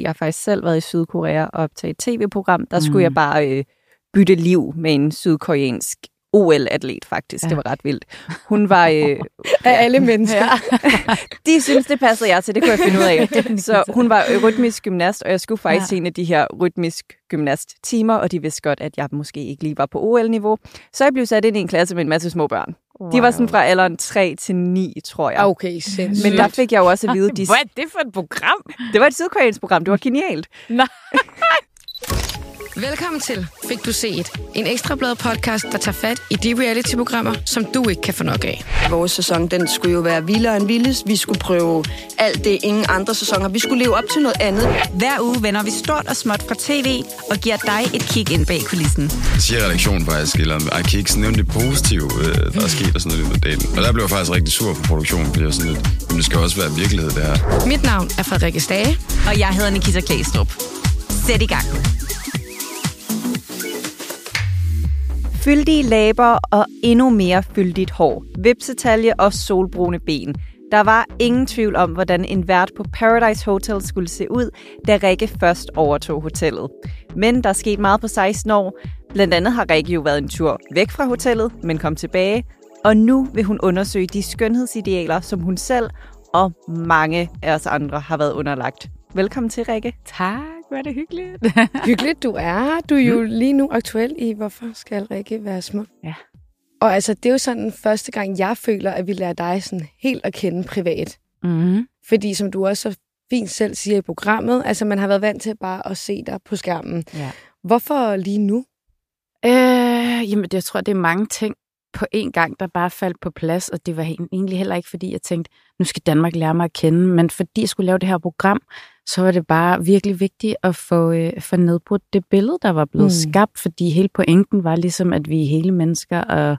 Jeg har faktisk selv været i Sydkorea og optaget et tv-program. Der skulle mm. jeg bare øh, bytte liv med en sydkoreansk OL-atlet, faktisk. Ja. Det var ret vildt. Hun var... Øh, af alle mennesker. Ja. de synes, det passede jeg til. Det kunne jeg finde ud af. Så hun var rytmisk gymnast, og jeg skulle faktisk ja. en af de her rytmisk gymnast-timer, og de vidste godt, at jeg måske ikke lige var på OL-niveau. Så jeg blev sat ind i en klasse med en masse små børn. Wow. De var sådan fra alderen 3 til 9, tror jeg. Okay, sindssygt. Men der fik jeg jo også at vide... De... Hvad er det for et program? Det var et sydkoreansk program. Det var genialt. Nej. Velkommen til Fik du set? En ekstrablad podcast, der tager fat i de reality-programmer, som du ikke kan få nok af. Vores sæson, den skulle jo være vildere end vildest. Vi skulle prøve alt det, ingen andre sæsoner. Vi skulle leve op til noget andet. Hver uge vender vi stort og småt fra tv og giver dig et kig ind bag kulissen. Siger redaktionen faktisk, eller I kan ikke nævne det positive, øh, der er sket og sådan noget i dagen. Og der blev jeg faktisk rigtig sur for produktionen, fordi jeg sådan lidt, men det skal også være virkelighed, det her. Mit navn er Frederikke Stage. Og jeg hedder Nikita Klæstrup. Sæt i gang. Fyldige læber og endnu mere fyldigt hår, vipsetalje og solbrune ben. Der var ingen tvivl om, hvordan en vært på Paradise Hotel skulle se ud, da Rikke først overtog hotellet. Men der skete meget på 16 år. Blandt andet har Rikke jo været en tur væk fra hotellet, men kom tilbage. Og nu vil hun undersøge de skønhedsidealer, som hun selv og mange af os andre har været underlagt. Velkommen til, Rikke. Tak, hvor er det hyggeligt. hyggeligt, du er. Du er jo mm. lige nu aktuel i, hvorfor skal Rikke være smuk? Ja. Og altså, det er jo sådan første gang, jeg føler, at vi lærer dig sådan helt at kende privat. Mm. Fordi som du også så fint selv siger i programmet, altså man har været vant til bare at se dig på skærmen. Ja. Hvorfor lige nu? Øh, jamen, jeg tror, det er mange ting på én gang, der bare faldt på plads, og det var egentlig heller ikke, fordi jeg tænkte, nu skal Danmark lære mig at kende, men fordi jeg skulle lave det her program, så var det bare virkelig vigtigt at få, øh, få nedbrudt det billede, der var blevet mm. skabt, fordi hele pointen var ligesom, at vi er hele mennesker, og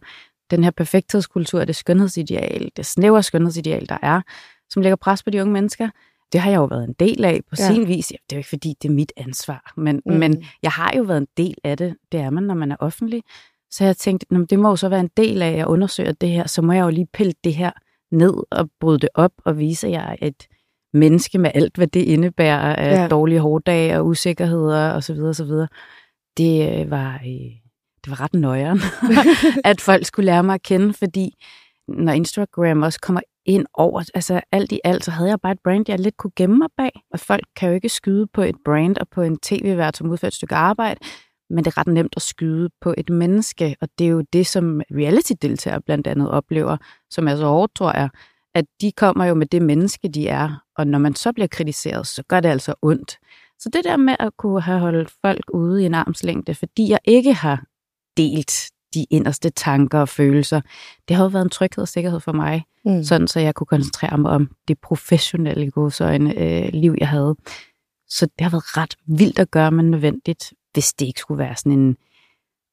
den her perfekthedskultur, det skønhedsideal, det snævre skønhedsideal, der er, som lægger pres på de unge mennesker, det har jeg jo været en del af på ja. sin vis. Det er jo ikke, fordi det er mit ansvar, men, mm. men jeg har jo været en del af det. Det er man, når man er offentlig. Så jeg tænkte, det må jo så være en del af, at jeg undersøger det her, så må jeg jo lige pille det her ned og bryde det op og vise, at jeg er et menneske med alt, hvad det indebærer af ja. dårlige hårddage og usikkerheder osv. osv. Det øh, var, øh, det var ret nøjeren, at folk skulle lære mig at kende, fordi når Instagram også kommer ind over, altså alt i alt, så havde jeg bare et brand, jeg lidt kunne gemme mig bag. Og folk kan jo ikke skyde på et brand og på en tv-vært, som udfører et stykke arbejde, men det er ret nemt at skyde på et menneske, og det er jo det, som reality-deltagere blandt andet oplever, som er så hårdt, tror jeg, at de kommer jo med det menneske, de er, og når man så bliver kritiseret, så gør det altså ondt. Så det der med at kunne have holdt folk ude i en armslængde, fordi jeg ikke har delt de inderste tanker og følelser, det har jo været en tryghed og sikkerhed for mig, mm. sådan så jeg kunne koncentrere mig om det professionelle godsøjne øh, liv, jeg havde. Så det har været ret vildt at gøre, men nødvendigt, hvis det ikke skulle være sådan en,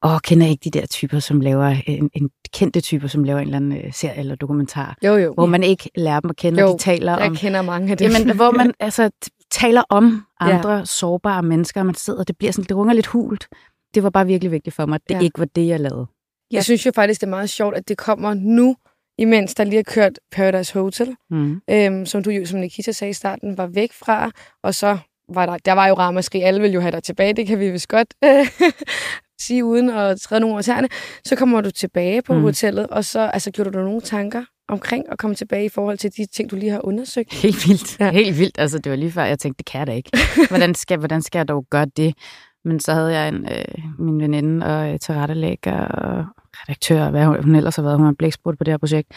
åh, kender ikke de der typer, som laver, en, en kendte typer, som laver en eller anden uh, serie eller dokumentar, jo, jo. hvor man ikke lærer dem at kende, jo, de taler jeg om... kender mange af dem. Jamen, hvor man altså taler om andre ja. sårbare mennesker, og man sidder, og det bliver sådan, det runger lidt hult. Det var bare virkelig vigtigt for mig, at det ja. ikke var det, jeg lavede. Ja. Jeg synes jo faktisk, det er meget sjovt, at det kommer nu, imens der lige har kørt Paradise Hotel, mm. øhm, som du jo, som Nikita sagde i starten, var væk fra, og så var der, der var jo ramaskrig, alle vil jo have dig tilbage, det kan vi vist godt sige uden at træde nogen over tæerne. Så kommer du tilbage på mm. hotellet, og så altså, gjorde du nogle tanker omkring at komme tilbage i forhold til de ting, du lige har undersøgt? Helt vildt. Ja. Helt vildt. Altså, det var lige før, jeg tænkte, det kan jeg da ikke. Hvordan skal, hvordan skal jeg dog gøre det? Men så havde jeg en, øh, min veninde og øh, tilrettelægger og redaktør, hvad hun, hun ellers har været, hun har blæksprudt på det her projekt.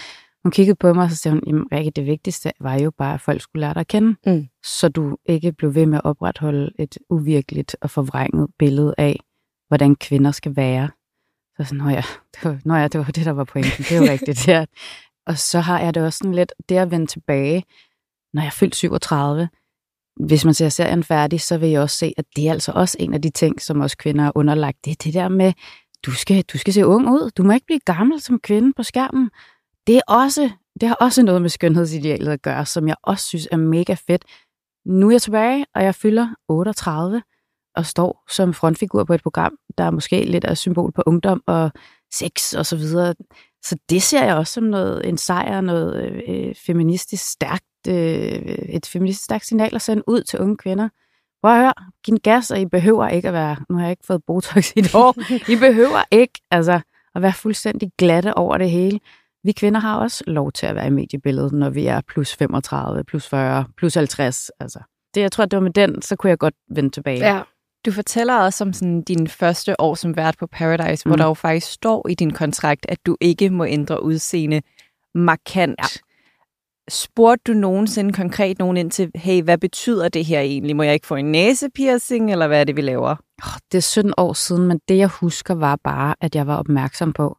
Hun kiggede på mig, og så sagde hun, jamen Rikke, det vigtigste var jo bare, at folk skulle lære dig at kende, mm. så du ikke blev ved med at opretholde et uvirkeligt og forvrænget billede af, hvordan kvinder skal være. Så sådan, nå ja, det var, nå ja, det var det, der var pointen. Det er jo rigtigt. Ja. Og så har jeg det også sådan lidt, det at vende tilbage, når jeg er fyldt 37, hvis man ser serien færdig, så vil jeg også se, at det er altså også en af de ting, som også kvinder er underlagt. Det er det der med, du skal, du skal se ung ud. Du må ikke blive gammel som kvinde på skærmen. Det, er også, det har også noget med skønhedsidealet at gøre, som jeg også synes er mega fedt. Nu er jeg tilbage, og jeg fylder 38 og står som frontfigur på et program, der er måske lidt af symbol på ungdom og sex og så videre. Så det ser jeg også som noget, en sejr, noget øh, feministisk stærkt, øh, et feministisk stærkt signal at sende ud til unge kvinder, prøv at høre, giv en gas, og I behøver ikke at være, nu har jeg ikke fået Botox i et år, I behøver ikke altså, at være fuldstændig glatte over det hele. Vi kvinder har også lov til at være i mediebilledet, når vi er plus 35, plus 40, plus 50. Altså, det, jeg tror, det var med den, så kunne jeg godt vende tilbage. Ja. Du fortæller også om sådan din første år som vært på Paradise, mm. hvor der jo faktisk står i din kontrakt, at du ikke må ændre udseende markant. Ja. Spurgte du nogensinde konkret nogen ind til, hey, hvad betyder det her egentlig? Må jeg ikke få en næsepiercing, eller hvad er det, vi laver? Oh, det er 17 år siden, men det jeg husker var bare, at jeg var opmærksom på,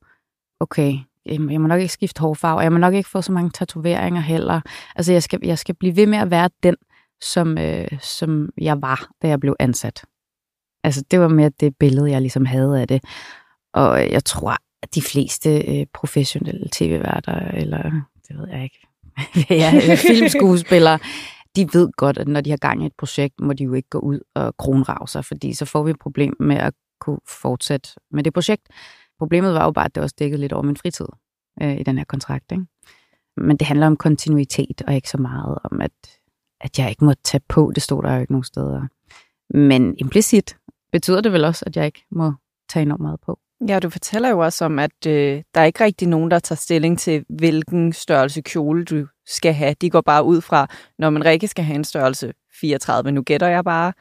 okay, jeg må nok ikke skifte hårfarve, og jeg må nok ikke få så mange tatoveringer heller. Altså, jeg skal, jeg skal blive ved med at være den, som, øh, som jeg var, da jeg blev ansat. Altså, det var mere det billede, jeg ligesom havde af det. Og øh, jeg tror, at de fleste øh, professionelle tv-værter, eller det ved jeg ikke, ja, filmskuespillere, de ved godt, at når de har gang i et projekt, må de jo ikke gå ud og kronrave sig, fordi så får vi et problem med at kunne fortsætte med det projekt. Problemet var jo bare, at det også dækkede lidt over min fritid øh, i den her kontrakt. Ikke? Men det handler om kontinuitet, og ikke så meget om, at, at jeg ikke må tage på. Det stod der jo ikke nogen steder. Men implicit betyder det vel også, at jeg ikke må tage enormt meget på. Ja, du fortæller jo også om, at øh, der er ikke rigtig nogen, der tager stilling til, hvilken størrelse kjole du skal have. De går bare ud fra, når man rigtig skal have en størrelse 34, nu gætter jeg bare.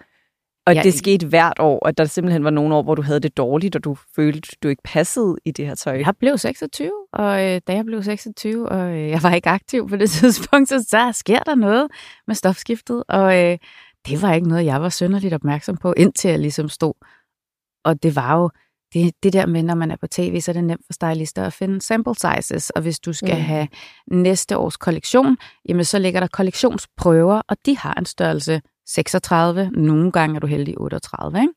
Og ja, det skete hvert år, at der simpelthen var nogle år, hvor du havde det dårligt, og du følte, du ikke passede i det her tøj. Jeg blev 26, og øh, da jeg blev 26, og øh, jeg var ikke aktiv på det tidspunkt, så, så sker der noget med stofskiftet, og øh, det var ikke noget, jeg var synderligt opmærksom på, indtil jeg ligesom stod. Og det var jo, det, det der med, når man er på tv, så er det nemt for stylister at finde sample sizes, og hvis du skal mm. have næste års kollektion, jamen så ligger der kollektionsprøver, og de har en størrelse 36, nogle gange er du heldig 38. Ikke?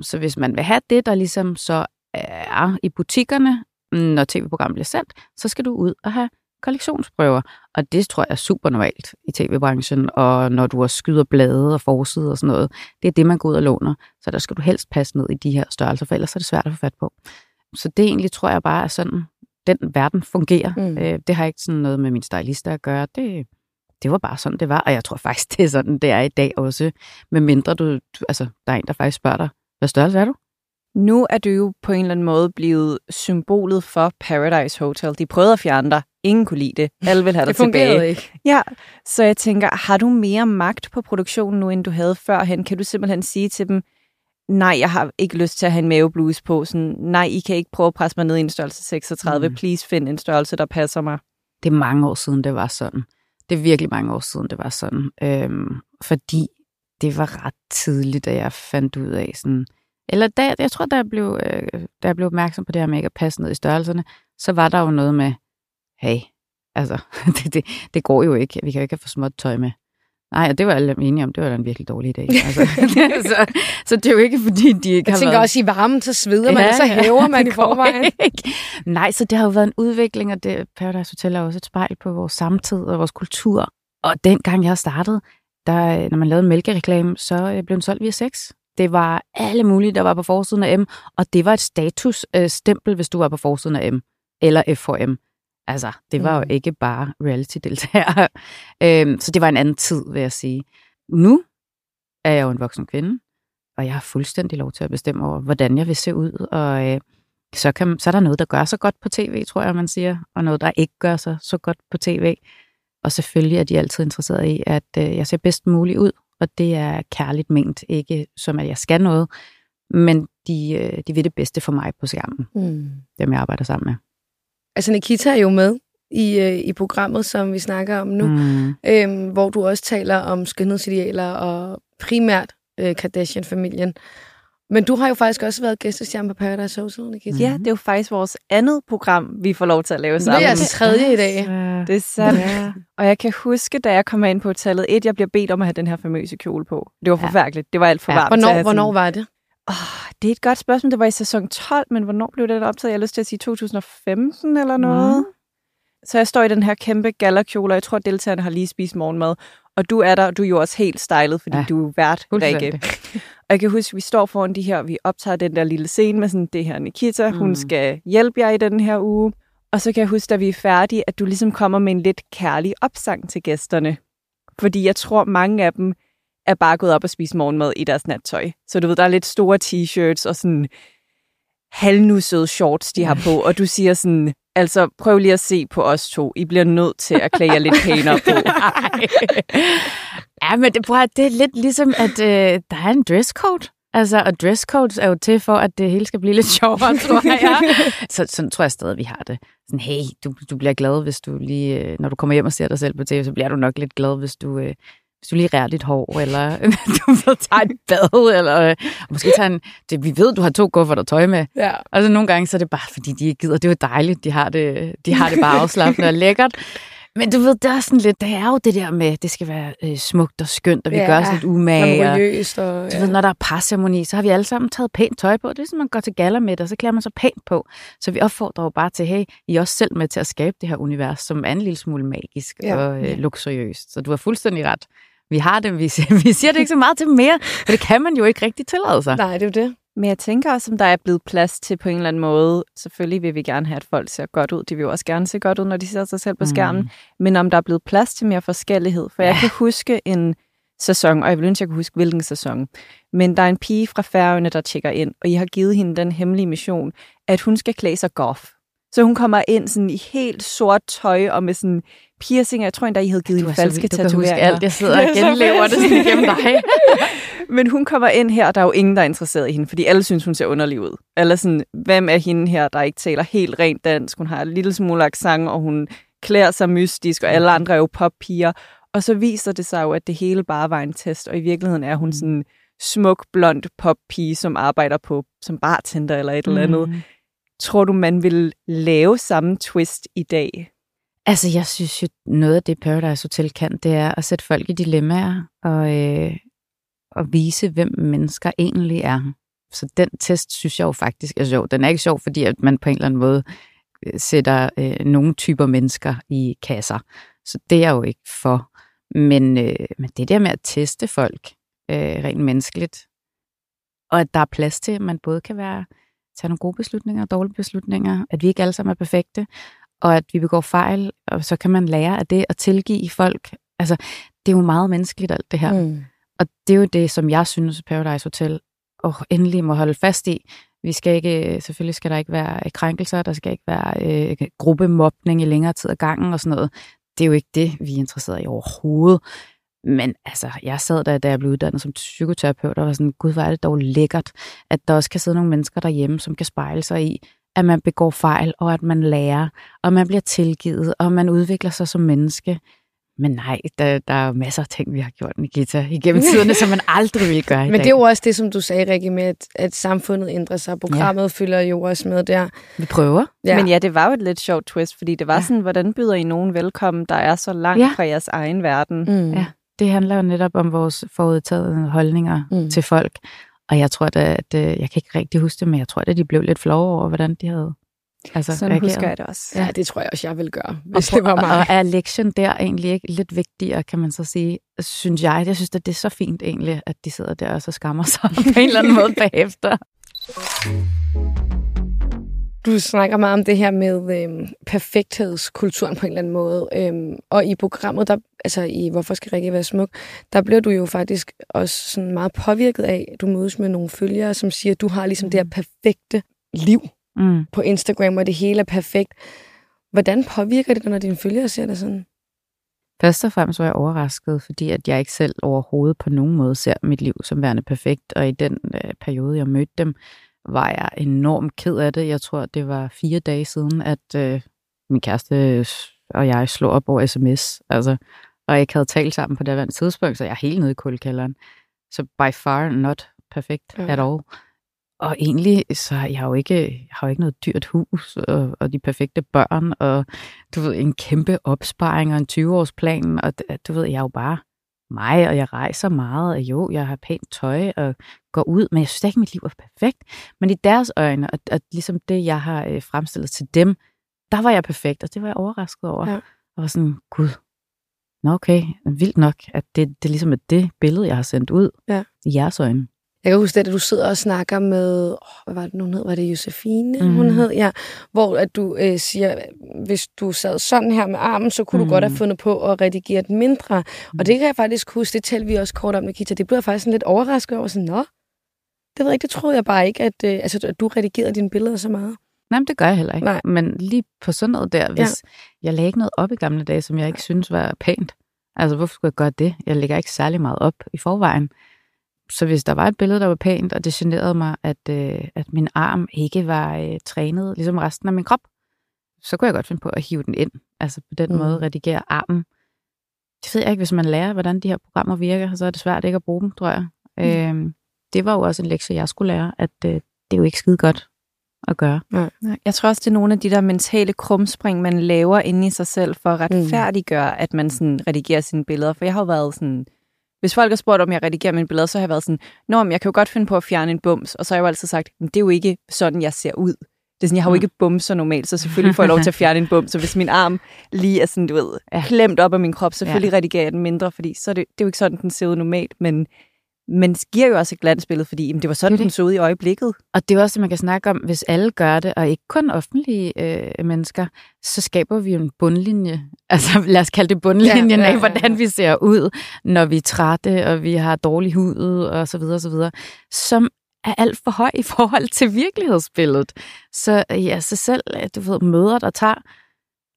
Så hvis man vil have det, der ligesom så er i butikkerne, når tv-programmet bliver sendt, så skal du ud og have kollektionsprøver. Og det tror jeg er super normalt i tv-branchen, og når du har skyder blade og forside og sådan noget. Det er det, man går ud og låner. Så der skal du helst passe ned i de her størrelser, for ellers er det svært at få fat på. Så det egentlig tror jeg bare er sådan, den verden fungerer. Mm. Øh, det har ikke sådan noget med min stylist at gøre. Det, det var bare sådan, det var. Og jeg tror faktisk, det er sådan, det er i dag også. Med mindre du, du altså, der er en, der faktisk spørger dig, hvad størrelse er du? Nu er du jo på en eller anden måde blevet symbolet for Paradise Hotel. De prøvede at fjerne dig. Ingen kunne lide det. Alle vil have dig tilbage. Det ikke. Ja, så jeg tænker, har du mere magt på produktionen nu, end du havde førhen? Kan du simpelthen sige til dem, nej, jeg har ikke lyst til at have en maveblues på. Sådan, nej, I kan ikke prøve at presse mig ned i en størrelse 36. Mm. Please find en størrelse, der passer mig. Det er mange år siden, det var sådan. Det er virkelig mange år siden, det var sådan. Øhm, fordi det var ret tidligt, da jeg fandt ud af sådan... Eller da, jeg tror, da jeg, blev, øh, da jeg blev opmærksom på det her med ikke at passe ned i størrelserne, så var der jo noget med, hey, altså, det, det, det går jo ikke. Vi kan jo ikke have for småt tøj med. Nej, og det var alle enige om. Det var en virkelig dårlig idé. Altså, så, så det er jo ikke, fordi de ikke jeg har tænker været... også, i varmen, så sveder man, ja, og så hæver man i forvejen. Nej, så det har jo været en udvikling, og det, Paradise Hotel er også et spejl på vores samtid og vores kultur. Og dengang jeg startede, der, når man lavede en mælkereklame, så øh, blev den solgt via sex. Det var alle mulige, der var på forsiden af M, og det var et statusstempel, hvis du var på forsiden af M, eller FHM. Altså, det var mm. jo ikke bare reality-deltagere. øhm, så det var en anden tid, vil jeg sige. Nu er jeg jo en voksen kvinde, og jeg har fuldstændig lov til at bestemme over, hvordan jeg vil se ud. Og øh, så, kan, så er der noget, der gør sig godt på tv, tror jeg, man siger, og noget, der ikke gør sig så godt på tv. Og selvfølgelig er de altid interesseret i, at øh, jeg ser bedst muligt ud, og det er kærligt ment, ikke som at jeg skal noget, men de, øh, de vil det bedste for mig på skærmen, mm. dem jeg arbejder sammen med. Altså Nikita er jo med i, øh, i programmet, som vi snakker om nu, mm. øhm, hvor du også taler om skønhedsidealer og primært øh, Kardashian-familien. Men du har jo faktisk også været gæstestjerne på Paradise Hotel, Nikita. Ja, det er jo faktisk vores andet program, vi får lov til at lave sammen. Det er det tredje i dag. Det er sandt. Ja. Og jeg kan huske, da jeg kom ind på hotellet, et, jeg bliver bedt om at have den her famøse kjole på. Det var forfærdeligt. Det var alt for varmt. Hvornår, hvornår var det? Oh, det er et godt spørgsmål. Det var i sæson 12, men hvornår blev det optaget? Jeg har lyst til at sige 2015 eller noget. Mm. Så jeg står i den her kæmpe gallerkjole, og jeg tror, at deltagerne har lige spist morgenmad. Og du er der, og du er jo også helt stylet, fordi ja. du er vært, Rikke. Og jeg kan huske, at vi står foran de her, vi optager den der lille scene med sådan, det her Nikita, mm. hun skal hjælpe jer i den her uge. Og så kan jeg huske, da vi er færdige, at du ligesom kommer med en lidt kærlig opsang til gæsterne. Fordi jeg tror, mange af dem er bare gået op og spist morgenmad i deres nattøj. Så du ved, der er lidt store t-shirts og sådan halvnussede shorts, de har på, og du siger sådan, altså prøv lige at se på os to. I bliver nødt til at klæde jer lidt pænere på. ja, men det, prøv, det er lidt ligesom, at øh, der er en dresscode. Altså, og dresscodes er jo til for, at det hele skal blive lidt sjovere, tror jeg. Så sådan tror jeg stadig, vi har det. Sådan, hey, du, du bliver glad, hvis du lige, øh, når du kommer hjem og ser dig selv på tv, så bliver du nok lidt glad, hvis du, øh, hvis du lige rærer dit hår, eller du ved, tager et bad, eller øh, måske tager en... Det, vi ved, du har to kufferter tøj med. Ja. Og så nogle gange, så er det bare, fordi de ikke gider. Det er jo dejligt, de har det, de har det bare afslappende og lækkert. Men du ved, det er sådan lidt, det er jo det der med, det skal være øh, smukt og skønt, og vi Ja, ja, gør os lidt umage. og- og... du ved, når der er parceremoni, så har vi alle sammen taget pænt tøj på. Det er som man går til gala med, og så klæder man sig pænt på. Så vi opfordrer jo bare til, hey, I er også selv med til at skabe det her univers, som er en lille smule magisk Ja. ja. og øh, luksuriøst. Så du har fuldstændig ret. Vi har det, vi siger, vi siger det ikke så meget til mere, for det kan man jo ikke rigtig tillade sig. Nej, det er jo det. Men jeg tænker også, om der er blevet plads til på en eller anden måde. Selvfølgelig vil vi gerne have, at folk ser godt ud. De vil jo også gerne se godt ud, når de ser sig selv på skærmen. Mm. Men om der er blevet plads til mere forskellighed. For ja. jeg kan huske en sæson, og jeg vil ønske, jeg kunne huske, hvilken sæson. Men der er en pige fra Færøerne, der tjekker ind, og I har givet hende den hemmelige mission, at hun skal klæde sig goth. Så hun kommer ind sådan i helt sort tøj og med sådan piercinger. Jeg tror endda, I havde givet hende falske vild, du kan huske tatoveringer. alt. Jeg sidder og er genlever det sådan igennem dig. Men hun kommer ind her, og der er jo ingen, der er interesseret i hende, fordi alle synes, hun ser underlig ud. Eller sådan, hvem er hende her, der ikke taler helt rent dansk? Hun har en lille smule accent, og hun klæder sig mystisk, og alle andre er jo poppiger. Og så viser det sig jo, at det hele bare var en test, og i virkeligheden er hun sådan en smuk, blond poppige, som arbejder på som bartender eller et eller andet. Mm. Tror du, man vil lave samme twist i dag? Altså, jeg synes jo, noget af det Paradise Hotel kan, det er at sætte folk i dilemmaer og, øh, og vise, hvem mennesker egentlig er. Så den test synes jeg jo faktisk er sjov. Den er ikke sjov, fordi at man på en eller anden måde øh, sætter øh, nogle typer mennesker i kasser. Så det er jeg jo ikke for. Men, øh, men det der med at teste folk øh, rent menneskeligt, og at der er plads til, at man både kan være tage nogle gode beslutninger og dårlige beslutninger, at vi ikke alle sammen er perfekte, og at vi begår fejl, og så kan man lære af det og tilgive folk. Altså, det er jo meget menneskeligt alt det her. Mm. Og det er jo det, som jeg synes, Paradise Hotel og endelig må holde fast i. Vi skal ikke, selvfølgelig skal der ikke være krænkelser, der skal ikke være øh, gruppemobning i længere tid ad gangen og sådan noget. Det er jo ikke det, vi er interesseret i overhovedet. Men altså, jeg sad der, da jeg blev uddannet som psykoterapeut, og var sådan, gud, hvor er det dog lækkert, at der også kan sidde nogle mennesker derhjemme, som kan spejle sig i, at man begår fejl, og at man lærer, og man bliver tilgivet, og man udvikler sig som menneske. Men nej, der, der er jo masser af ting, vi har gjort, Nikita, igennem tiderne, som man aldrig vil gøre i Men dag. det er jo også det, som du sagde, Rikke, med, at, at samfundet ændrer sig. Programmet ja. følger jo også med der. Vi prøver. Ja. Men ja, det var jo et lidt sjovt twist, fordi det var ja. sådan, hvordan byder I nogen velkommen, der er så langt. Ja. fra jeres egen verden? Mm. Ja. Det handler jo netop om vores forudtagede holdninger Mm. til folk. Og jeg tror da, at øh, jeg kan ikke rigtig huske det, men jeg tror da, de blev lidt flove over, hvordan de havde altså, Sådan reageret. husker jeg det også. Ja, det tror jeg også, jeg vil gøre, Og, hvis det var og, mig. og er lektion der egentlig ikke lidt vigtigere, kan man så sige, synes jeg. Jeg synes, at det er så fint egentlig, at de sidder der og så skammer sig på en eller anden måde bagefter. Du snakker meget om det her med øhm, perfekthedskulturen på en eller anden måde. Øhm, og i programmet, der, altså i Hvorfor skal Rikke være smuk, der bliver du jo faktisk også sådan meget påvirket af, at du mødes med nogle følgere, som siger, at du har ligesom det her perfekte liv Mm. på Instagram, og det hele er perfekt. Hvordan påvirker det dig, når dine følgere ser det sådan? Først og fremmest var jeg overrasket, fordi at jeg ikke selv overhovedet på nogen måde ser mit liv som værende perfekt. Og i den øh, periode, jeg mødte dem, var jeg enormt ked af det. Jeg tror, det var fire dage siden, at øh, min kæreste og jeg slog op over sms. Altså, og jeg ikke havde talt sammen på det her tidspunkt, så jeg er helt nede i kuldekælderen. Så by far not perfect Ja. at all. Og egentlig, så har jeg jo ikke, jeg har jo ikke noget dyrt hus, og, og de perfekte børn, og du ved, en kæmpe opsparing og en 20-årsplan, og du ved, jeg er jo bare mig, og jeg rejser meget, og jo, jeg har pænt tøj og går ud, men jeg synes ikke, mit liv er perfekt. Men i deres øjne, og, og ligesom det, jeg har øh, fremstillet til dem, der var jeg perfekt, og det var jeg overrasket over. Ja. Og var sådan, gud, nå okay, vildt nok, at det, det ligesom er det billede, jeg har sendt ud Ja. i jeres øjne. Jeg kan huske det, at du sidder og snakker med, oh, hvad var det nu, hun hed? Var det Josefine, mm. hun Mhm. hed? Ja, hvor at du øh, siger, hvis du sad sådan her med armen, så kunne mm. du godt have Mhm. fundet på at redigere den mindre. Mm. Og det kan jeg faktisk huske, det talte vi også kort om, Nikita. Det blev jeg faktisk sådan lidt overrasket over. Sådan, Nå, det ved jeg ikke, det troede jeg bare ikke, at, øh, altså, at du redigerede dine billeder så meget. Nej, men det gør jeg heller ikke. Nej. Men lige på sådan noget der, hvis ja. jeg lagde ikke noget op i gamle dage, som jeg ikke synes var pænt. Altså, hvorfor skulle jeg gøre det? Jeg lægger ikke særlig meget op i forvejen. Så hvis der var et billede, der var pænt, og det generede mig, at, øh, at min arm ikke var øh, trænet, ligesom resten af min krop, så kunne jeg godt finde på at hive den ind. Altså på den Mm. måde redigere armen. Det ved jeg ikke, hvis man lærer, hvordan de her programmer virker, så er det svært ikke at bruge dem, tror jeg. Mm. Øhm, det var jo også en lektie, jeg skulle lære, at øh, det er jo ikke skide godt at gøre. Nej, Jeg tror også, det er nogle af de der mentale krumspring, man laver inde i sig selv for at retfærdiggøre, at man sådan redigerer sine billeder. For jeg har jo været sådan... Hvis folk har spurgt, om jeg redigerer mine billeder, så har jeg været sådan, Nå, men jeg kan jo godt finde på at fjerne en bums. Og så har jeg jo altid sagt, men det er jo ikke sådan, jeg ser ud. Det er sådan, jeg har jo Mm. ikke bumser normalt, så selvfølgelig får jeg lov til at fjerne en bums. Så hvis min arm lige er sådan, du ved, Ja. klemt op af min krop, selvfølgelig redigerer jeg den mindre, fordi så er det, det er jo ikke sådan, den ser ud normalt. Men, men det giver jo også et glansbillede, fordi jamen, det var sådan, Det er den det. så ud i øjeblikket. Og det er også det, man kan snakke om, hvis alle gør det, og ikke kun offentlige øh, mennesker, så skaber vi jo en bundlinje. Altså lad os kalde det bundlinjen Ja, ja, ja, af, hvordan vi ser ud, når vi er trætte, og vi har dårlig hud, og så videre, og så videre, som er alt for høj i forhold til virkelighedsbilledet. Så ja, så selv, øh, du ved, møder, der tager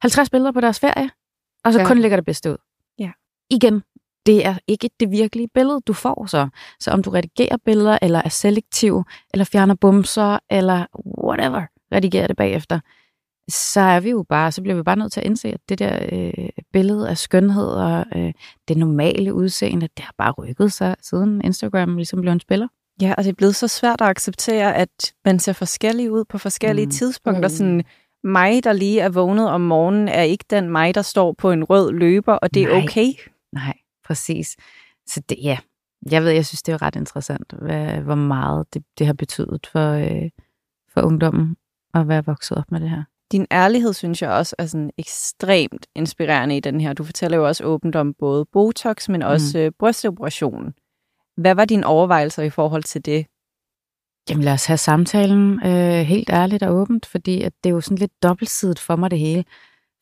50 billeder på deres ferie, og så Ja. ja. kun lægger det bedste ud. Ja. Igen, det er ikke det virkelige billede, du får så. Så om du redigerer billeder, eller er selektiv, eller fjerner bumser, eller whatever, redigerer det bagefter, så er vi jo bare, så bliver vi bare nødt til at indse, at det der øh, billede af skønhed og øh, det normale udseende, det har bare rykket sig, siden Instagram ligesom blev en spiller. Ja, og det er blevet så svært at acceptere, at man ser forskellig ud på forskellige mm. Tidspunkter. Mm. Sådan, mig, der lige er vågnet om morgenen, er ikke den mig, der står på en rød løber, og det er Nej. okay. Nej, præcis. Så det, ja, jeg ved, jeg synes, det er ret interessant, hvad, hvor meget det, det har betydet for, øh, for ungdommen at være vokset op med det her. Din ærlighed, synes jeg også, er sådan ekstremt inspirerende i den her. Du fortæller jo også åbent om både Botox, men også mm. brystoperationen. Hvad var dine overvejelser i forhold til det? Jamen lad os have samtalen øh, helt ærligt og åbent, fordi at det er jo sådan lidt dobbeltsidigt for mig det hele.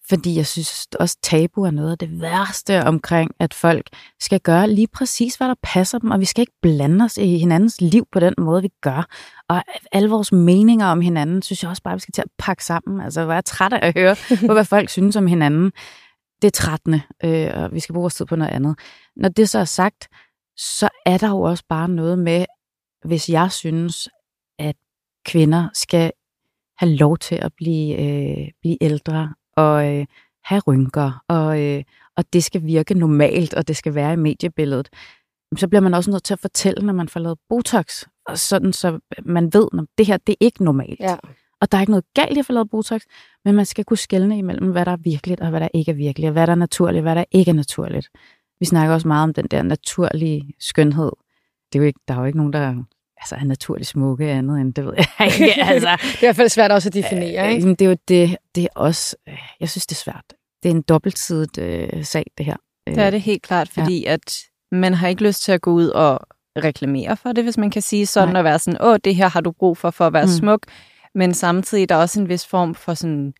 Fordi jeg synes også, tabu er noget af det værste omkring, at folk skal gøre lige præcis, hvad der passer dem, og vi skal ikke blande os i hinandens liv på den måde, vi gør. Og alle vores meninger om hinanden, synes jeg også bare, vi skal til at pakke sammen. Altså, hvor er jeg træt af at høre på, hvad folk synes om hinanden. Det er trættende, øh, og vi skal bruge vores tid på noget andet. Når det så er sagt, så er der jo også bare noget med, hvis jeg synes, at kvinder skal have lov til at blive, øh, blive ældre og øh, have rynker, og, øh, og det skal virke normalt, og det skal være i mediebilledet, så bliver man også nødt til at fortælle, når man får lavet Botox, og sådan så man ved, at det her det er ikke normalt. Ja. Og der er ikke noget galt i at få lavet Botox, men man skal kunne skelne imellem, hvad der er virkeligt, og hvad der ikke er virkeligt, og hvad der er naturligt, og hvad der ikke er naturligt. Vi snakker også meget om den der naturlige skønhed. Det er jo ikke, der er jo ikke nogen, der altså, er naturligt smukke andet end, det ved jeg ikke. Altså, Det er i hvert fald svært også at definere, Øh, ikke? det er jo det, det er også, øh, jeg synes, det er svært. Det er en dobbeltsidet øh, sag, det her. Øh, Det er det helt klart, fordi ja. at man har ikke lyst til at gå ud og reklamere for det, hvis man kan sige sådan, Nej. og være sådan, åh, det her har du brug for, for at være Mm. mm. smuk. Men samtidig er der også en vis form for sådan...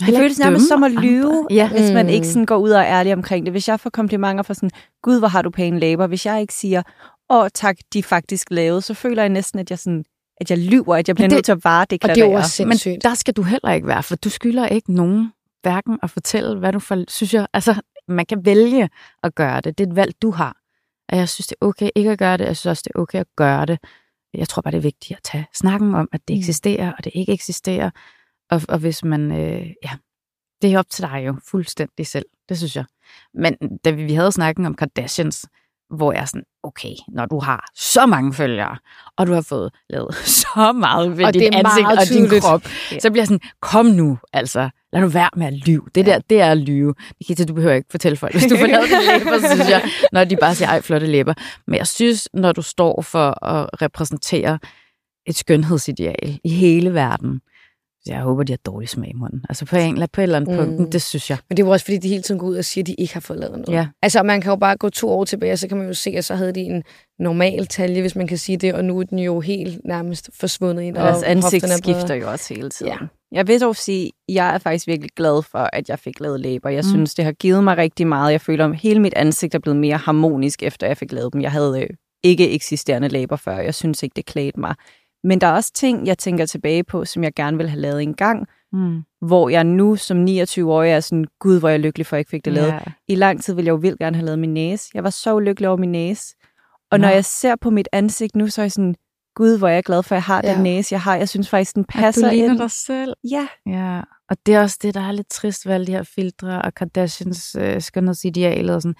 Det føles nærmest som at lyve. Ja. hvis man Mm. ikke sådan går ud og er ærlig omkring det. Hvis jeg får komplimenter for sådan, gud, hvor har du pæne læber. Hvis jeg ikke siger, åh, tak, de faktisk lavet, så føler jeg næsten, at jeg, sådan, at jeg lyver, at jeg bliver det- nødt til at Og varedeklarere. det er jo også Men sindssygt. der skal du heller ikke være, for du skylder ikke nogen hverken at fortælle, hvad du for, synes jeg, altså man kan vælge at gøre det. Det er et valg, du har. Og jeg synes, det er okay ikke at gøre det. Jeg synes også, det er okay at gøre det. Jeg tror bare, det er vigtigt at tage snakken om, at det Mm. eksisterer, og det ikke eksisterer. Og, og hvis man, øh, ja, det er op til dig jo fuldstændig selv. Det synes jeg. Men da vi, vi havde snakken om Kardashians, hvor jeg er sådan, okay, når du har så mange følgere, og du har fået lavet så meget ved Og dit ansigt og din krop, så bliver jeg sådan, kom nu, altså, lad nu være med at lyve. Det der, det er at lyve. Nikita, du behøver ikke fortælle folk, hvis du får lavet dine læber, så synes jeg, når de bare siger, ej, flotte læber. Men jeg synes, når du står for at repræsentere et skønhedsideal i hele verden, jeg håber, de har dårlig smag i munden. Altså på en, på et eller andet mm. punkt, det synes jeg. Men det er jo også, fordi de hele tiden går ud og siger, at de ikke har fået lavet noget. Ja. Altså, man kan jo bare gå to år tilbage, og så kan man jo se, at så havde de en normal talje, hvis man kan sige det, og nu er den jo helt nærmest forsvundet ind. Og deres ansigt skifter jo også hele tiden. Ja. Jeg vil dog sige, at jeg er faktisk virkelig glad for, at jeg fik lavet læber. Jeg mm. synes, det har givet mig rigtig meget. Jeg føler, at hele mit ansigt er blevet mere harmonisk, efter jeg fik lavet dem. Jeg havde øh, ikke eksisterende læber før. Jeg synes ikke, det klædte mig. Men der er også ting, jeg tænker tilbage på, som jeg gerne vil have lavet en gang, mm. hvor jeg nu som 29-årig er sådan, gud, hvor jeg er lykkelig for, at jeg ikke fik det lavet. Yeah. I lang tid ville jeg jo vildt gerne have lavet min næse. Jeg var så ulykkelig over min næse. Og Nå. når jeg ser på mit ansigt nu, så er jeg sådan, gud, hvor er jeg glad for, at jeg har ja. den næse, jeg har. Jeg synes faktisk, den passer At du ligner ind. dig selv. Ja. ja. Og det er også det, der er lidt trist ved alle de her filtre og Kardashians øh, skønhedsidealer og sådan.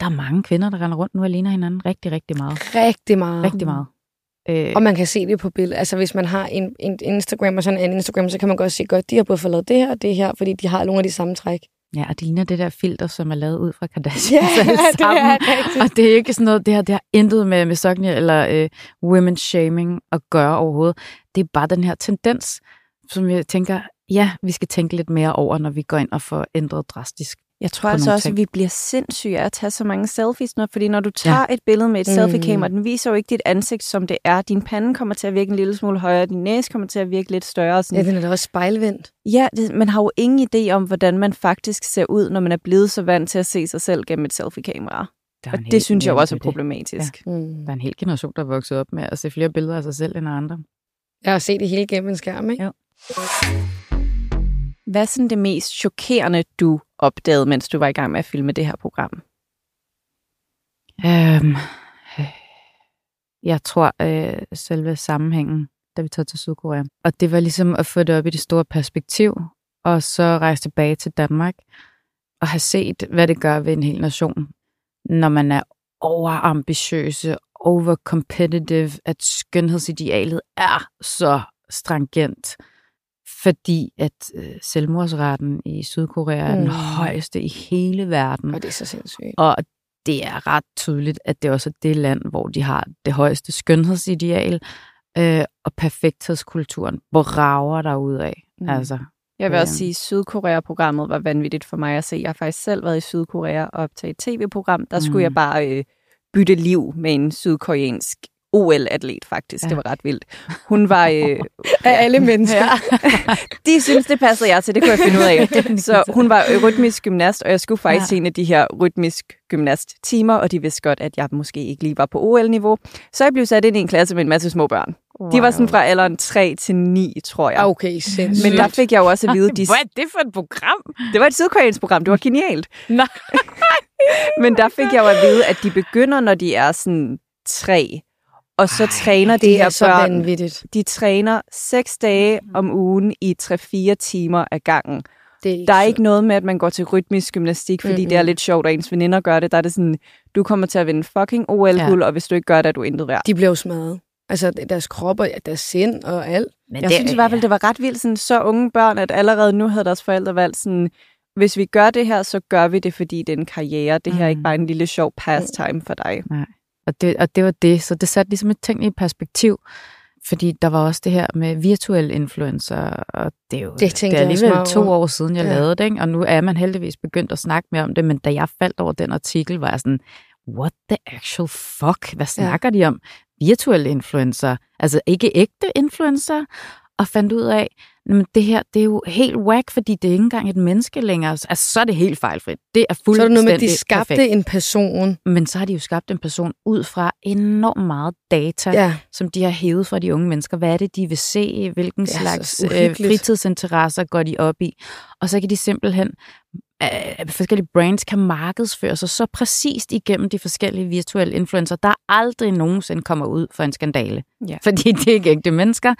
Der er mange kvinder, der render rundt nu og ligner hinanden rigtig, rigtig meget. Rigtig meget. Rigtig meget. Øh, og man kan se det på billedet. Altså hvis man har en, en Instagram og sådan en Instagram, så kan man godt se godt, de har både fået lavet det her og det her, fordi de har nogle af de samme træk. Ja, og det ligner det der filter, som er lavet ud fra Kardashian ja, sammen. Det er og det er ikke sådan noget, det her, det har intet med misogyny eller øh, women shaming at gøre overhovedet. Det er bare den her tendens, som jeg tænker, ja, vi skal tænke lidt mere over, når vi går ind og får ændret drastisk. Jeg tror altså også, ting. at vi bliver sindssyge af at tage så mange selfies nu, fordi når du tager ja. et billede med et mm. selfie-kamera, den viser jo ikke dit ansigt, som det er. Din pande kommer til at virke en lille smule højere, din næse kommer til at virke lidt større. Sådan. Ja, den er da også spejlvendt. Ja, det, man har jo ingen idé om, hvordan man faktisk ser ud, når man er blevet så vant til at se sig selv gennem et selfie-kamera. Og det synes jeg også er problematisk. Ja. Mm. Der er en hel generation, der er vokset op med at se flere billeder af sig selv end andre. Jeg har set det hele gennem en skærm, ikke? Jo. Hvad er sådan det mest chokerende, du opdagede, mens du var i gang med at filme det her program? Øhm, jeg tror, øh, selve sammenhængen, da vi tog til Sydkorea. Og det var ligesom at få det op i det store perspektiv, og så rejse tilbage til Danmark, og have set, hvad det gør ved en hel nation, når man er overambitiøse, over competitive, at skønhedsidealet er så stringent fordi at øh, selvmordsretten i Sydkorea er mm. den højeste i hele verden. Og det er så sindssygt. Og det er ret tydeligt, at det også er det land, hvor de har det højeste skønhedsideal, øh, og perfekthedskulturen brager der ud af. Mm. Altså, jeg vil også sige, at Sydkorea-programmet var vanvittigt for mig at se. Jeg har faktisk selv været i Sydkorea og optaget et tv-program. Der skulle mm. jeg bare øh, bytte liv med en sydkoreansk OL-atlet, faktisk. Ja. Det var ret vildt. Hun var... Øh, af alle mennesker. Ja. De synes, det passede jeg til. Det kunne jeg finde ud af. Så hun var rytmisk gymnast, og jeg skulle faktisk ja. en af de her rytmisk gymnast-timer, og de vidste godt, at jeg måske ikke lige var på OL-niveau. Så jeg blev sat ind i en klasse med en masse små børn. Wow. De var sådan fra alderen 3 til 9, tror jeg. Okay, sindssygt. Men der fik jeg jo også at vide... De... Hvad er det for et program? Det var et sydkoreansk program. Det var genialt. Nej. Men der fik jeg jo at vide, at de begynder, når de er sådan 3 og så Ej, træner de her så børn. Vanvittigt. De træner seks dage mm. om ugen i 3-4 timer ad gangen. Det er der er så... ikke noget med, at man går til rytmisk gymnastik, fordi mm-hmm. det er lidt sjovt, at ens veninder gør det. Der er det sådan, du kommer til at vinde fucking OL-guld, ja. og hvis du ikke gør det, er du intet værd. De bliver jo smadret. Altså deres kropper, deres sind og alt. Men jeg det, synes i hvert fald, det var ret vildt, sådan, så unge børn, at allerede nu havde deres forældre valgt sådan, hvis vi gør det her, så gør vi det, fordi det er en karriere. Det her er ikke mm. bare en lille sjov pastime for dig. Nej. Og det, og det var det. Så det satte ligesom et ting i perspektiv. Fordi der var også det her med virtuelle influencer, og det er jo det, det er alligevel to år siden, jeg ja. lavede det, ikke? og nu er man heldigvis begyndt at snakke mere om det, men da jeg faldt over den artikel, var jeg sådan, what the actual fuck? Hvad snakker ja. de om? Virtuelle influencer, altså ikke ægte influencer, og fandt ud af, men det her, det er jo helt whack, fordi det er ikke engang et menneske længere. Altså, så er det helt fejlfrit. Det er fuldstændig Så er det noget med, at de skabte perfekt. en person. Men så har de jo skabt en person ud fra enormt meget data, ja. som de har hævet fra de unge mennesker. Hvad er det, de vil se? Hvilken slags øh, fritidsinteresser går de op i? Og så kan de simpelthen øh, forskellige brands kan markedsføre sig så præcist igennem de forskellige virtuelle influencer, der aldrig nogensinde kommer ud for en skandale. Ja. Fordi det er ikke ægte mennesker.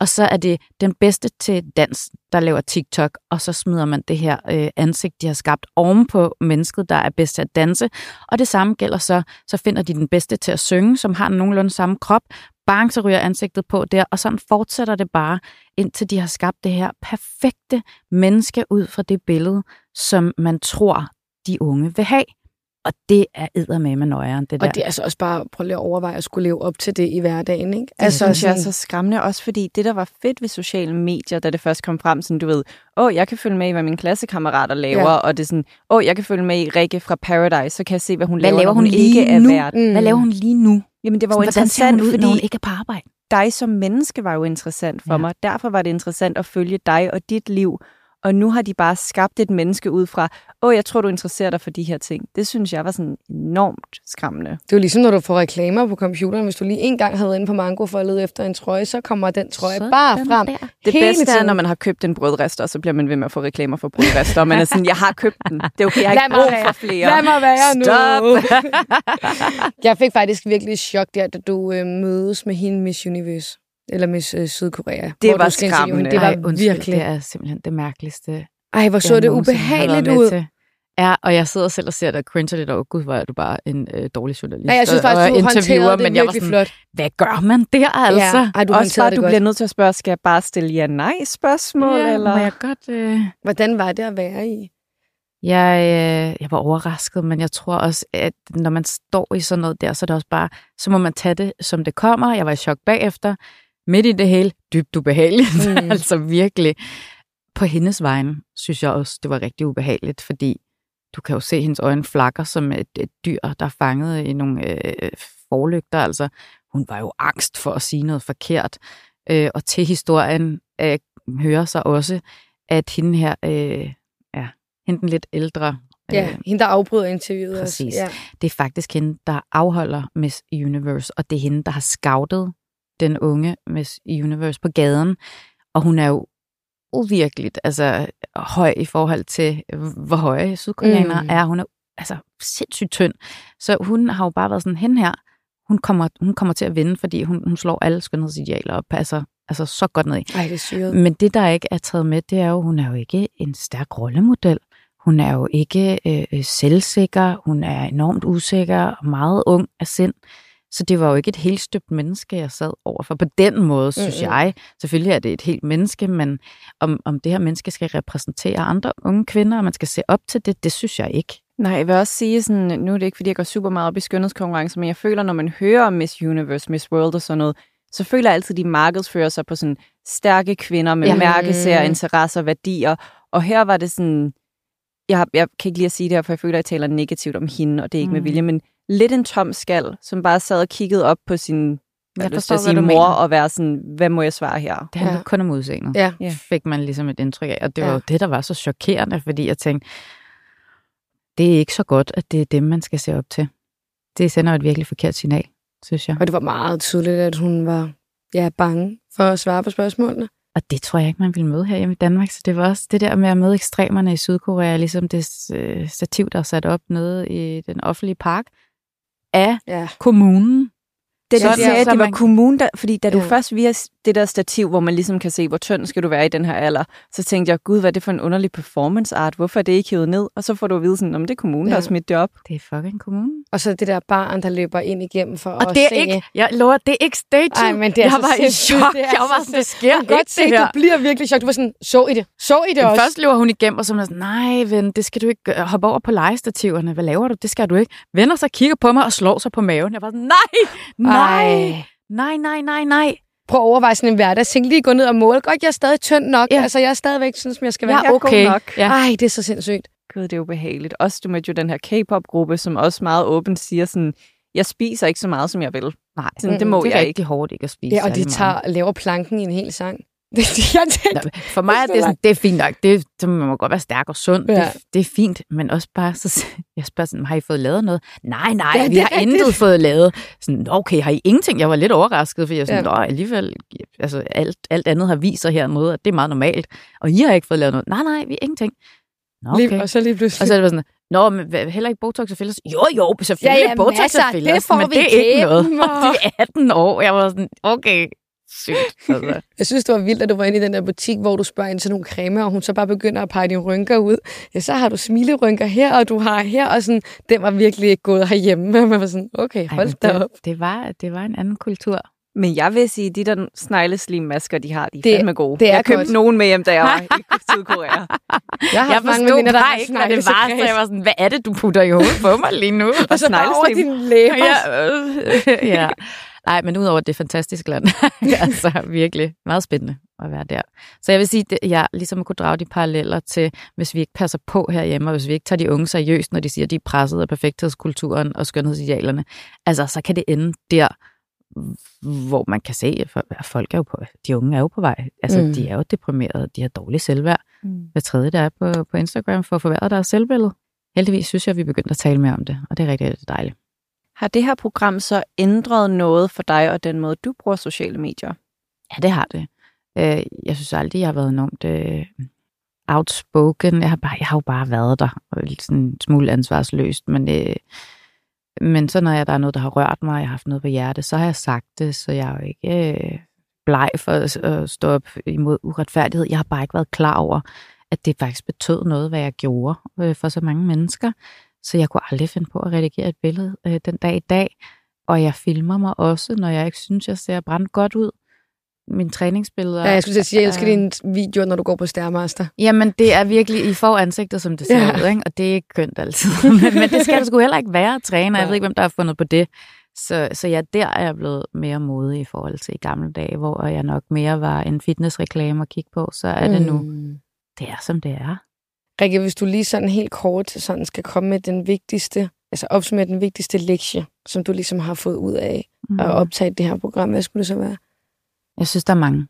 Og så er det den bedste til dans, der laver TikTok, og så smider man det her øh, ansigt, de har skabt oven på mennesket, der er bedst til at danse. Og det samme gælder så, så finder de den bedste til at synge, som har nogenlunde samme krop, bang, så ryger ansigtet på der, og sådan fortsætter det bare, indtil de har skabt det her perfekte menneske ud fra det billede, som man tror, de unge vil have. Og det er eddermame med nøjeren, det der. Og det er altså også bare, prøv lige at overveje at skulle leve op til det i hverdagen, ikke? Det altså, synes jeg er så skræmmende, også fordi det, der var fedt ved sociale medier, da det først kom frem, sådan du ved, åh, oh, jeg kan følge med i, hvad mine klassekammerater laver, ja. og det er sådan, åh, oh, jeg kan følge med i Rikke fra Paradise, så kan jeg se, hvad hun hvad laver, laver hun, hun ikke lige er nu? værd. Mm. Hvad laver hun lige nu? Jamen, det var jo ser interessant, hun ud, fordi hun ikke er på arbejde? dig som menneske var jo interessant for ja. mig. Derfor var det interessant at følge dig og dit liv. Og nu har de bare skabt et menneske ud fra, åh, jeg tror, du interesserer dig for de her ting. Det synes jeg var sådan enormt skræmmende. Det er jo ligesom, når du får reklamer på computeren. Hvis du lige en gang havde inde på Mango for at lede efter en trøje, så kommer den trøje Sådan bare frem. der. Det Hele bedste er, tiden. når man har købt en brødrester, så bliver man ved med at få reklamer for brødrester. Og man er sådan, jeg har købt den. Det er okay, jeg har ikke brug for flere. Lad mig være nu. Stop! jeg fik faktisk virkelig chok der, da du øh, mødes med hende Miss Universe. Eller Miss øh, Sydkorea. hvor var skræmmende. Det var Ej, undskyld, virkelig... Det er simpelthen det mærkeligste. Ej, hvor så det ubehageligt med ud. til. Ja, og jeg sidder selv og ser det og cringer lidt over, gud, hvor er du bare en øh, dårlig journalist. Nej, jeg synes og- faktisk, du håndterede det men jeg var virkelig sådan, flot. hvad gør man der altså? Ja, ej, du Også bare, det du godt. bliver nødt til at spørge, skal jeg bare stille ja-nej-spørgsmål? ja, eller? må jeg godt... Øh... Hvordan var det at være i? Jeg, øh, jeg var overrasket, men jeg tror også, at når man står i sådan noget der, så er det også bare, så må man tage det, som det kommer. Jeg var i chok bagefter. Midt i det hele, dybt ubehageligt. Mm. Altså virkelig. På hendes vegne synes jeg også, det var rigtig ubehageligt, fordi du kan jo se hendes øjne flakker som et, et dyr, der er fanget i nogle øh, forlygter. Altså, hun var jo angst for at sige noget forkert. Øh, og til historien øh, hører sig også, at hende her, øh, ja, hende den lidt ældre, Ja, øh, hende, der afbryder interviewet præcis. også. Ja. det er faktisk hende, der afholder Miss Universe, og det er hende, der har scoutet den unge Miss Universe på gaden. Og hun er jo uvirkeligt altså, høj i forhold til, hvor høje sydkoreanere Mm. er. Hun er altså sindssygt tynd. Så hun har jo bare været sådan, hende her, hun kommer, hun kommer til at vinde, fordi hun, hun slår alle skønhedsidealer op. Altså, altså så godt ned i. Ej, det er syret. Men det, der ikke er taget med, det er jo, hun er jo ikke en stærk rollemodel. Hun er jo ikke øh, selvsikker. Hun er enormt usikker og meget ung af sind. Så det var jo ikke et helt støbt menneske, jeg sad overfor. På den måde, synes Mm-mm. jeg. Selvfølgelig er det et helt menneske, men om, om det her menneske skal repræsentere andre unge kvinder, og man skal se op til det, det synes jeg ikke. Nej, jeg vil også sige sådan, nu er det ikke, fordi jeg går super meget op i skønhedskonkurrencer, men jeg føler, når man hører om Miss Universe, Miss World og sådan noget, så føler jeg altid, at de markedsfører sig på sådan stærke kvinder med Ja. mærkesager, Mm. interesser, værdier. Og her var det sådan, jeg, jeg kan ikke lige at sige det her, for jeg føler, at jeg taler negativt om hende, og det er ikke mm. med Mm. vilje, men lidt en tom skal, som bare sad og kiggede op på sin jeg forstår, til at hvad sige du mor, mener. og være sådan, hvad må jeg svare her? Det handler Ja. kun om udseendet. Ja. Fik man ligesom et indtryk af. Og det var Ja. jo det, der var så chokerende, fordi jeg tænkte, det er ikke så godt, at det er dem, man skal se op til. Det sender jo et virkelig forkert signal, synes jeg. Og det var meget tydeligt, at hun var ja, bange for at svare på spørgsmålene. Og det tror jeg ikke, man ville møde her hjemme i Danmark. Så det var også det der med at møde ekstremerne i Sydkorea, ligesom det øh, stativ, der er sat op nede i den offentlige park, af Ja. kommunen. Det, er sagde, så det var kommunen, der, fordi da du Ja. først via det der stativ, hvor man ligesom kan se, hvor tynd skal du være i den her alder, så tænkte jeg, gud, hvad er det for en underlig performance art? Hvorfor er det ikke hævet ned? Og så får du at vide sådan, om det er kommunen, ja. der har smidt det op. Det er fucking kommunen. Og så det der barn, der løber ind igennem for Og at det er se. ikke, jeg lover, det er ikke staged. Ej, men det er jeg så var i chok. Det er Jeg var så sådan, det sker Jeg kan godt ikke se, det her. du bliver virkelig chok. Du var sådan, så I det? Så I det Men også? først løber hun igennem, og så er sådan, nej ven, det skal du ikke gøre. hoppe over på legestativerne. Hvad laver du? Det skal du ikke. Vender sig, kigger på mig og slår sig på maven. Jeg var sådan, nej, nej, Ej. nej, nej, nej, nej. Prøv at overveje sådan en hverdag. Tænk lige gå ned og måle. Godt, jeg er stadig tynd nok. Ja. Altså, jeg er stadigvæk sådan, som jeg skal være. Ja, Jeg er god okay. nok. Ja. Ej, det er så sindssygt. Gud, det er ubehageligt. Også du mødte jo den her K-pop-gruppe, som også meget åbent siger sådan, jeg spiser ikke så meget, som jeg vil. Nej, Sådan, det Mm, må det er jeg ikke. rigtig hårdt ikke at spise Ja, og de tager, laver planken i en hel sang. Det, det, jeg tænkte, Nå, For mig er det, sådan, det er fint nok. Det, det man må godt være stærk og sund. Ja. Det, det er fint, men også bare, så, jeg spørger sådan, har I fået lavet noget? Nej, nej, Ja, vi det har rigtigt. intet fået lavet. Sådan, "Nå, okay, har I ingenting? Jeg var lidt overrasket, for jeg sådan, Ja. alligevel, altså alt, alt andet har vist sig hernede, at det er meget normalt. Og I har ikke fået lavet noget. Nej, nej, vi er ingenting. Nå, okay. lige, og så lige pludselig. Og så er det sådan, Nå, men heller ikke Botox og fillers? Jo, jo, selvfølgelig Ja, ja, Botox masser. og fillers, Det får men vi det er ikke noget. og- de er 18 år. Jeg var sådan, okay, sygt. Altså. Jeg synes, det var vildt, at du var inde i den der butik, hvor du spørger ind til nogle cremer, og hun så bare begynder at pege dine rynker ud. Ja, så har du smilerynker her, og du har her, og sådan, den var virkelig ikke gået herhjemme. Man var sådan, okay, hold da det, op. det, var, det var en anden kultur. Men jeg vil sige, at de der snegleslimmasker, de har, de er Det- fandme gode. det er jeg købte godt. nogen med hjem, da jeg var i Sydkorea. Jeg Jeg mange veninder, der har ikke, hvad det var, så jeg var sådan, hvad er det, du putter i hovedet på mig lige nu? Og så bare over dine læber. ja, øh, ja. Nej, men udover det fantastiske land, altså virkelig meget spændende at være der. Så jeg vil sige, at jeg ligesom kunne drage de paralleller til, hvis vi ikke passer på herhjemme, og hvis vi ikke tager de unge seriøst, når de siger, at de er presset af perfekthedskulturen og skønhedsidealerne, altså så kan det ende der, hvor man kan se, at folk er jo på, de unge er jo på vej. Altså, mm. de er jo deprimerede, de har dårlig selvværd. Mm. Hver tredje, der er på, på Instagram for at forværre deres selvbillede. Heldigvis synes jeg, at vi er begyndt at tale mere om det, og det er rigtig, rigtig dejligt. Har det her program så ændret noget for dig og den måde, du bruger sociale medier? Ja, det har det. Øh, Jeg synes aldrig, jeg har været enormt øh, outspoken. Jeg har, bare, jeg har jo bare været der, og lidt sådan en smule ansvarsløst, men, øh, men så når jeg, der er noget, der har rørt mig, og jeg har haft noget på hjerte, så har jeg sagt det, så jeg er jo ikke øh, bleg for at, at stå op imod uretfærdighed. Jeg har bare ikke været klar over, at det faktisk betød noget, hvad jeg gjorde øh, for så mange mennesker. Så jeg kunne aldrig finde på at redigere et billede øh, den dag i dag. Og jeg filmer mig også, når jeg ikke synes, jeg ser brændt godt ud. Mine træningsbilleder. Ja, jeg skulle sige, jeg elsker er- dine videoer, når du går på Stærmaster. Jamen, det er virkelig, I får ansigtet, som det ser Ja. ud, ikke? og det er ikke kønt altid. men, men det skal det sgu heller ikke være at træne, jeg ved ikke, hvem der har fundet på det. Så, så ja, der er jeg blevet mere modig i forhold til i gamle dage, hvor jeg nok mere var en fitnessreklame at kigge på, så er det nu, Mm. det er som det er. Rikke, hvis du lige sådan helt kort sådan skal komme med den vigtigste, altså opsummere den vigtigste lektie, som du ligesom har fået ud af Mm. at optage det her program, hvad skulle det så være? Jeg synes, der er mange.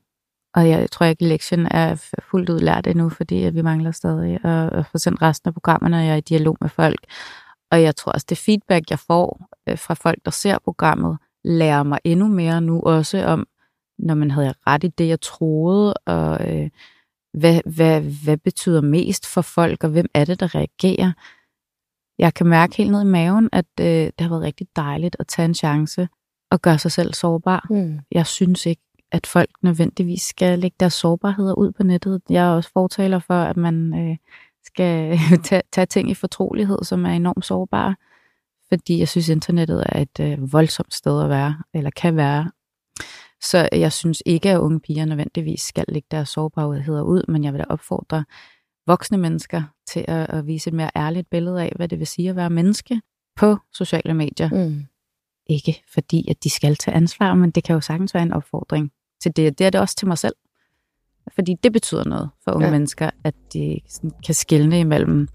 Og jeg tror ikke, at lektien er fuldt ud lært endnu, fordi at vi mangler stadig at, at få sendt resten af programmerne, og jeg er i dialog med folk. Og jeg tror også, det feedback, jeg får øh, fra folk, der ser programmet, lærer mig endnu mere nu også om, når man havde ret i det, jeg troede, og øh, hvad, hvad, hvad betyder mest for folk, og hvem er det, der reagerer. Jeg kan mærke helt ned i maven, at øh, det har været rigtig dejligt at tage en chance og gøre sig selv sårbar Mm. jeg synes ikke, at folk nødvendigvis skal lægge deres sårbarheder ud på nettet. Jeg er også fortaler for, at man øh, skal tage, tage ting i fortrolighed, som er enormt sårbare. Fordi jeg synes, internettet er et øh, voldsomt sted at være, eller kan være. Så jeg synes ikke, at unge piger nødvendigvis skal lægge deres sårbarheder ud, men jeg vil da opfordre voksne mennesker til at, at vise et mere ærligt billede af, hvad det vil sige at være menneske på sociale medier Mm. ikke fordi, at de skal tage ansvar, men det kan jo sagtens være en opfordring til det. Det er det også til mig selv. Fordi det betyder noget for unge Ja. mennesker, at de sådan kan skelne imellem,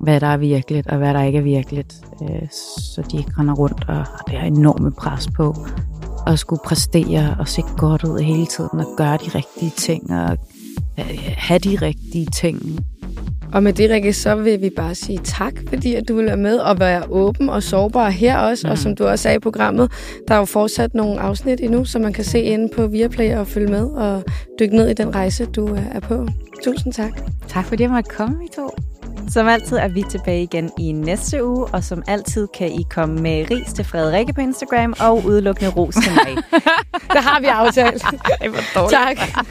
hvad der er virkeligt og hvad der ikke er virkeligt. Øh, Så de ikke render rundt og har det her enorme pres på at skulle præstere og se godt ud hele tiden og gøre de rigtige ting og øh, have de rigtige ting. Og med det, Rikke, så vil vi bare sige tak, fordi at du vil være med og være åben og sårbar her også. Mm. Og som du også sagde i programmet, der er jo fortsat nogle afsnit endnu, som man kan se inde på Viaplay og følge med og dykke ned i den rejse, du er er på. Tusind tak. Tak fordi jeg måtte komme, I to. Som altid er vi tilbage igen i næste uge, og som altid kan I komme med ris til Frederikke på Instagram og udelukkende ros til mig. Der har vi aftalt. Det var dårligt. tak.